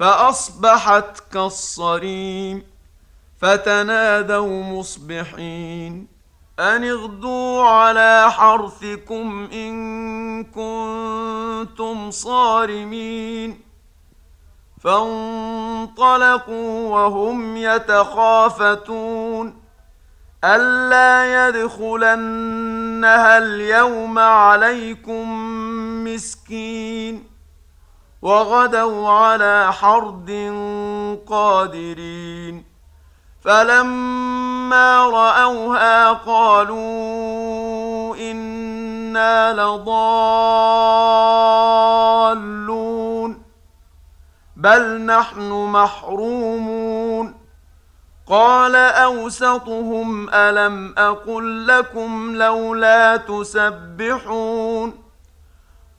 فأصبحت كالصريم فتنادوا مصبحين أن اغدوا على حرثكم إن كنتم صارمين فانطلقوا وهم يتخافتون ألا يدخلنها اليوم عليكم مسكين وغدوا على حرد قادرين. فلما رأوها قالوا إنا لضالون. بل نحن محرومون. قال أوسطهم ألم أقل لكم لولا تسبحون.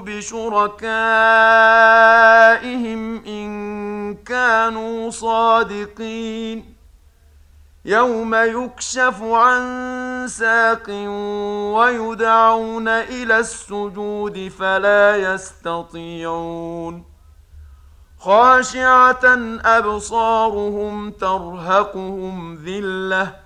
بشركائهم إن كانوا صادقين يوم يكشف عن ساق ويدعون إلى السجود فلا يستطيعون خاشعة أبصارهم ترهقهم ذِلَّةٌ